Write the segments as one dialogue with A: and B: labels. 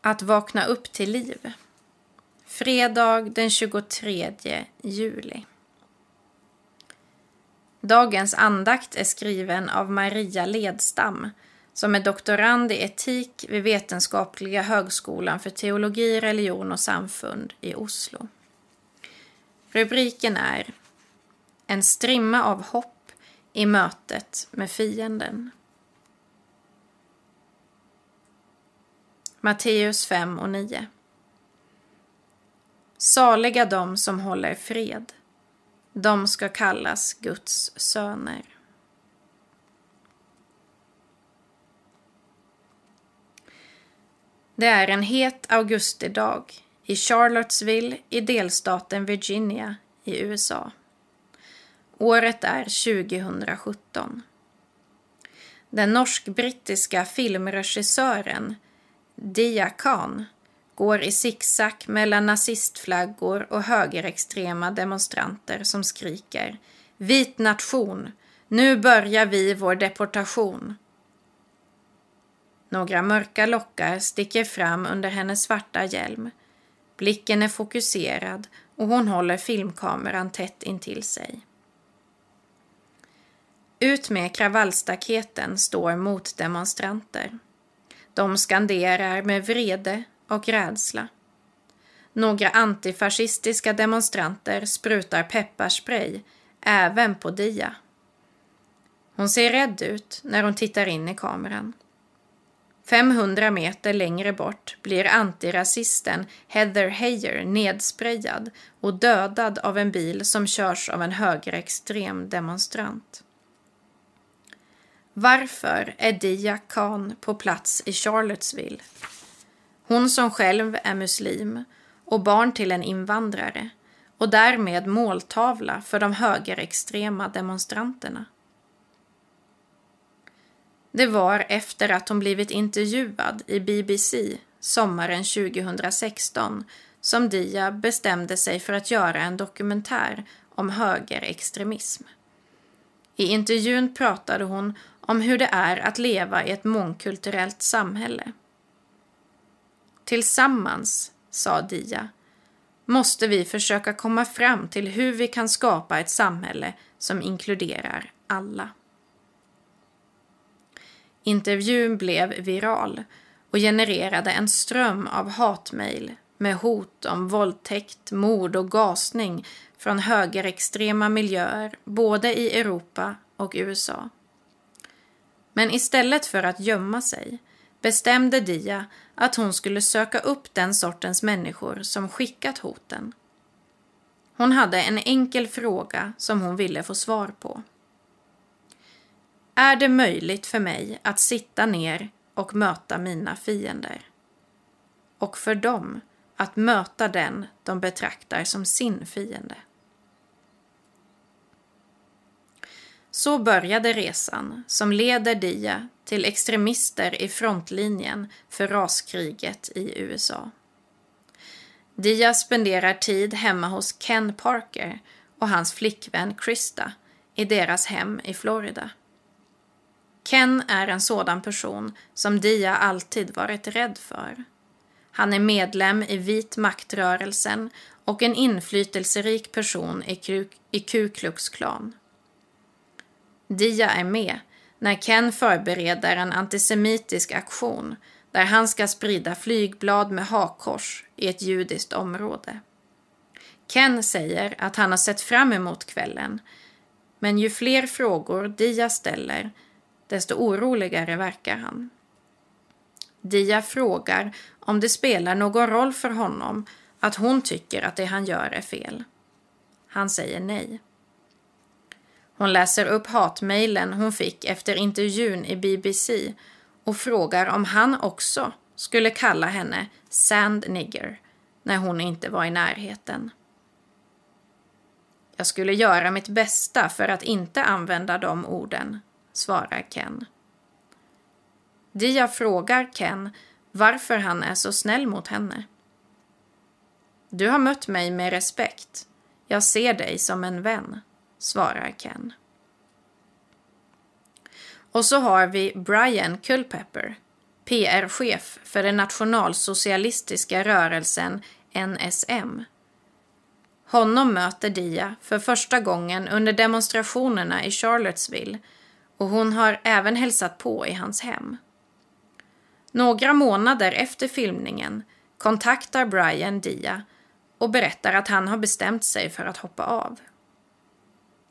A: Att vakna upp till liv. Fredag den 23 juli. Dagens andakt är skriven av Maria Ledstam som är doktorand i etik vid Vetenskapliga högskolan för teologi, religion och samfund i Oslo. Rubriken är En strimma av hopp i mötet med fienden. Matteus 5 och 9. Saliga de som håller fred. De ska kallas Guds söner. Det är en het augustidag i Charlottesville i delstaten Virginia i USA. Året är 2017. Den norsk-brittiska filmregissören Dia Khan går i zigzag mellan nazistflaggor och högerextrema demonstranter som skriker Vit nation! Nu börjar vi vår deportation! Några mörka lockar sticker fram under hennes svarta hjälm. Blicken är fokuserad och hon håller filmkameran tätt intill sig. Ut med kravallstaketen står motdemonstranter. De skanderar med vrede och rädsla. Några antifascistiska demonstranter sprutar pepparspray även på Dia. Hon ser rädd ut när hon tittar in i kameran. 500 meter längre bort blir antirasisten Heather Heyer nedsprayad och dödad av en bil som körs av en högerextrem demonstrant. Varför är Dia Khan på plats i Charlottesville? Hon som själv är muslim och barn till en invandrare och därmed måltavla för de högerextrema demonstranterna. Det var efter att hon blivit intervjuad i BBC sommaren 2016 som Dia bestämde sig för att göra en dokumentär om högerextremism. I intervjun pratade hon om hur det är att leva i ett mångkulturellt samhälle. Tillsammans, sa Dia, måste vi försöka komma fram till hur vi kan skapa ett samhälle som inkluderar alla. Intervjun blev viral och genererade en ström av hatmejl med hot om våldtäkt, mord och gasning från högerextrema miljöer både i Europa och USA. Men istället för att gömma sig bestämde Dia att hon skulle söka upp den sortens människor som skickat hoten. Hon hade en enkel fråga som hon ville få svar på. Är det möjligt för mig att sitta ner och möta mina fiender? Och för dem att möta den de betraktar som sin fiende? Så började resan som leder Dia till extremister i frontlinjen för raskriget i USA. Dia spenderar tid hemma hos Ken Parker och hans flickvän Krista i deras hem i Florida. Ken är en sådan person som Dia alltid varit rädd för. Han är medlem i vit maktrörelsen och en inflytelserik person i Ku Klux Klan. Dia är med när Ken förbereder en antisemitisk aktion där han ska sprida flygblad med hakkors i ett judiskt område. Ken säger att han har sett fram emot kvällen men ju fler frågor Dia ställer desto oroligare verkar han. Dia frågar om det spelar någon roll för honom att hon tycker att det han gör är fel. Han säger nej. Hon läser upp hatmejlen hon fick efter intervjun i BBC och frågar om han också skulle kalla henne Sand Nigger när hon inte var i närheten. Jag skulle göra mitt bästa för att inte använda de orden, svarar Ken. Dia frågar Ken varför han är så snäll mot henne. Du har mött mig med respekt. Jag ser dig som en vän, svarar Ken. Och så har vi Brian Culpepper, PR-chef för den nationalsocialistiska rörelsen NSM. Honom möter Dia för första gången under demonstrationerna i Charlottesville och hon har även hälsat på i hans hem. Några månader efter filmningen kontaktar Brian Dia och berättar att han har bestämt sig för att hoppa av.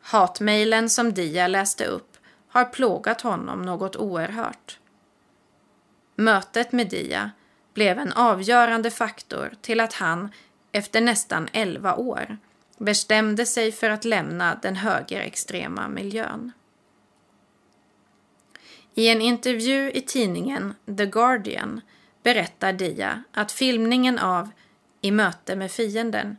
A: Hatmejlen som Dia läste upp har plågat honom något oerhört. Mötet med Dia blev en avgörande faktor till att han efter nästan 11 år bestämde sig för att lämna den högerextrema miljön. I en intervju i tidningen The Guardian berättar Dia att filmningen av I möte med fienden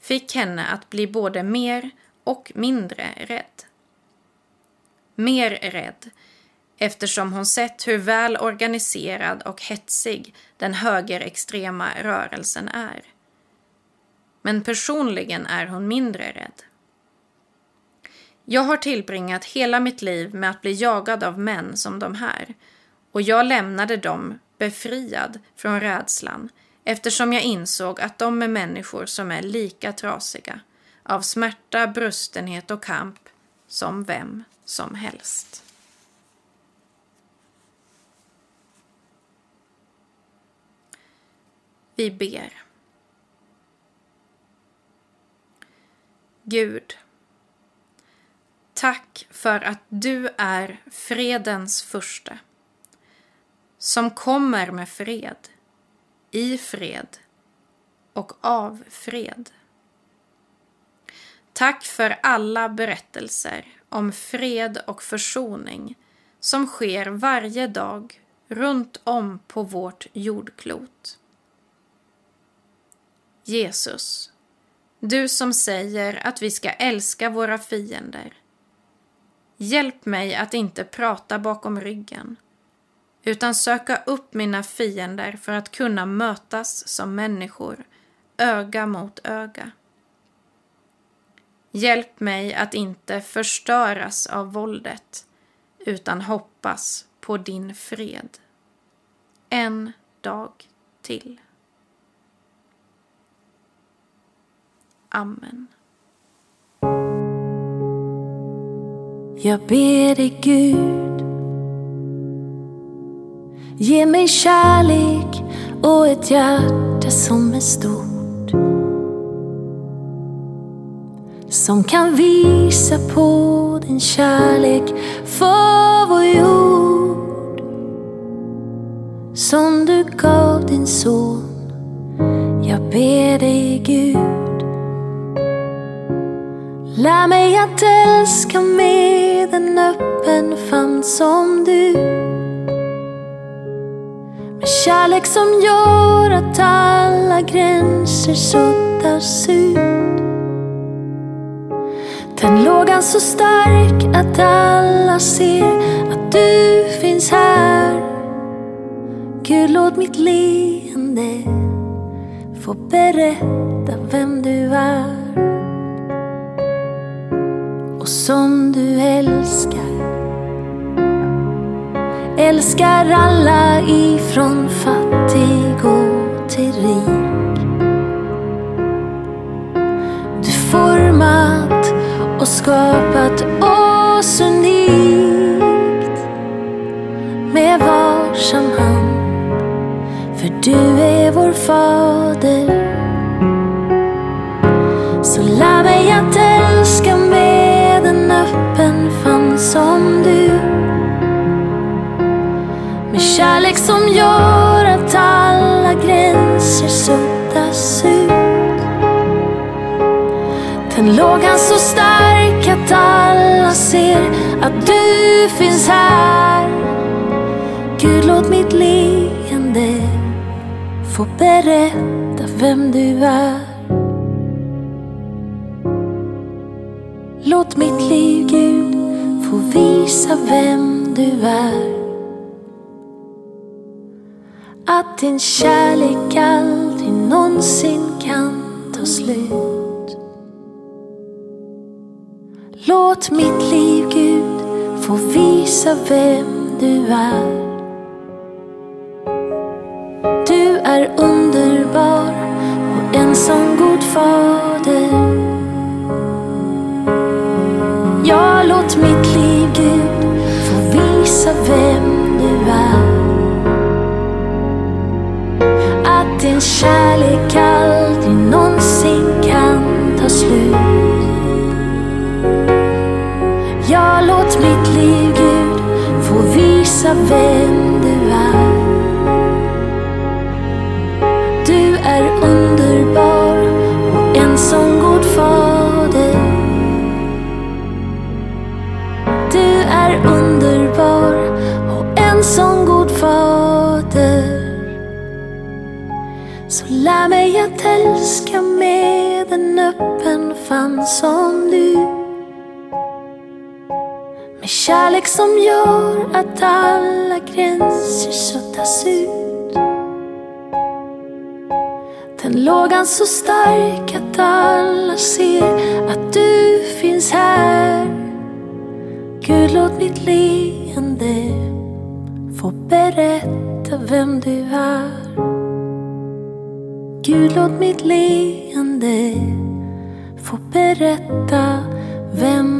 A: fick henne att bli både mer och mindre rädd. Mer rädd eftersom hon sett hur väl organiserad och hetsig den högerextrema rörelsen är. Men personligen är hon mindre rädd. Jag har tillbringat hela mitt liv med att bli jagad av män som de här och jag lämnade dem befriad från rädslan eftersom jag insåg att de är människor som är lika trasiga av smärta, brustenhet och kamp som vem som helst. Vi ber. Gud, tack för att du är fredens första som kommer med fred, i fred och av fred. Tack för alla berättelser om fred och försoning som sker varje dag runt om på vårt jordklot. Jesus, du som säger att vi ska älska våra fiender. Hjälp mig att inte prata bakom ryggen utan söka upp mina fiender för att kunna mötas som människor, öga mot öga. Hjälp mig att inte förstöras av våldet utan hoppas på din fred. En dag till. Amen.
B: Jag ber dig Gud Ge mig kärlek och ett hjärta som är stort Som kan visa på din kärlek för vår jord Som du gav din son Jag ber dig Gud Lär mig att älska med en öppen famn som du. Med kärlek som gör att alla gränser suddas ut. Tänd lågan så stark att alla ser att du finns här. Gud, låt mitt leende få berätta vem du är och som du älskar. Älskar alla ifrån fattig och till rik. Skapat oss unikt med varsam hand. För du är vår fader. Så lär mig att älska med en öppen famn som du. Med kärlek som gör att alla gränser suddas ut. Den lågan så alltså stark att alla ser att du finns här. Gud, låt mitt leende få berätta vem du är. Låt mitt liv, Gud, få visa vem du är. Att din kärlek aldrig någonsin kan ta slut. Låt mitt liv, Gud, få visa vem du är. Liv, Gud, får visa vem du är. Du är underbar och en sån god fader. Du är underbar och en sån god fader. Så lär mig att älska med en öppen famn som du. Med kärlek som gör att alla gränser suddas ut. Den lågan så stark att alla ser att du finns här. Gud, låt mitt leende få berätta vem du är. Gud, låt mitt leende få berätta vem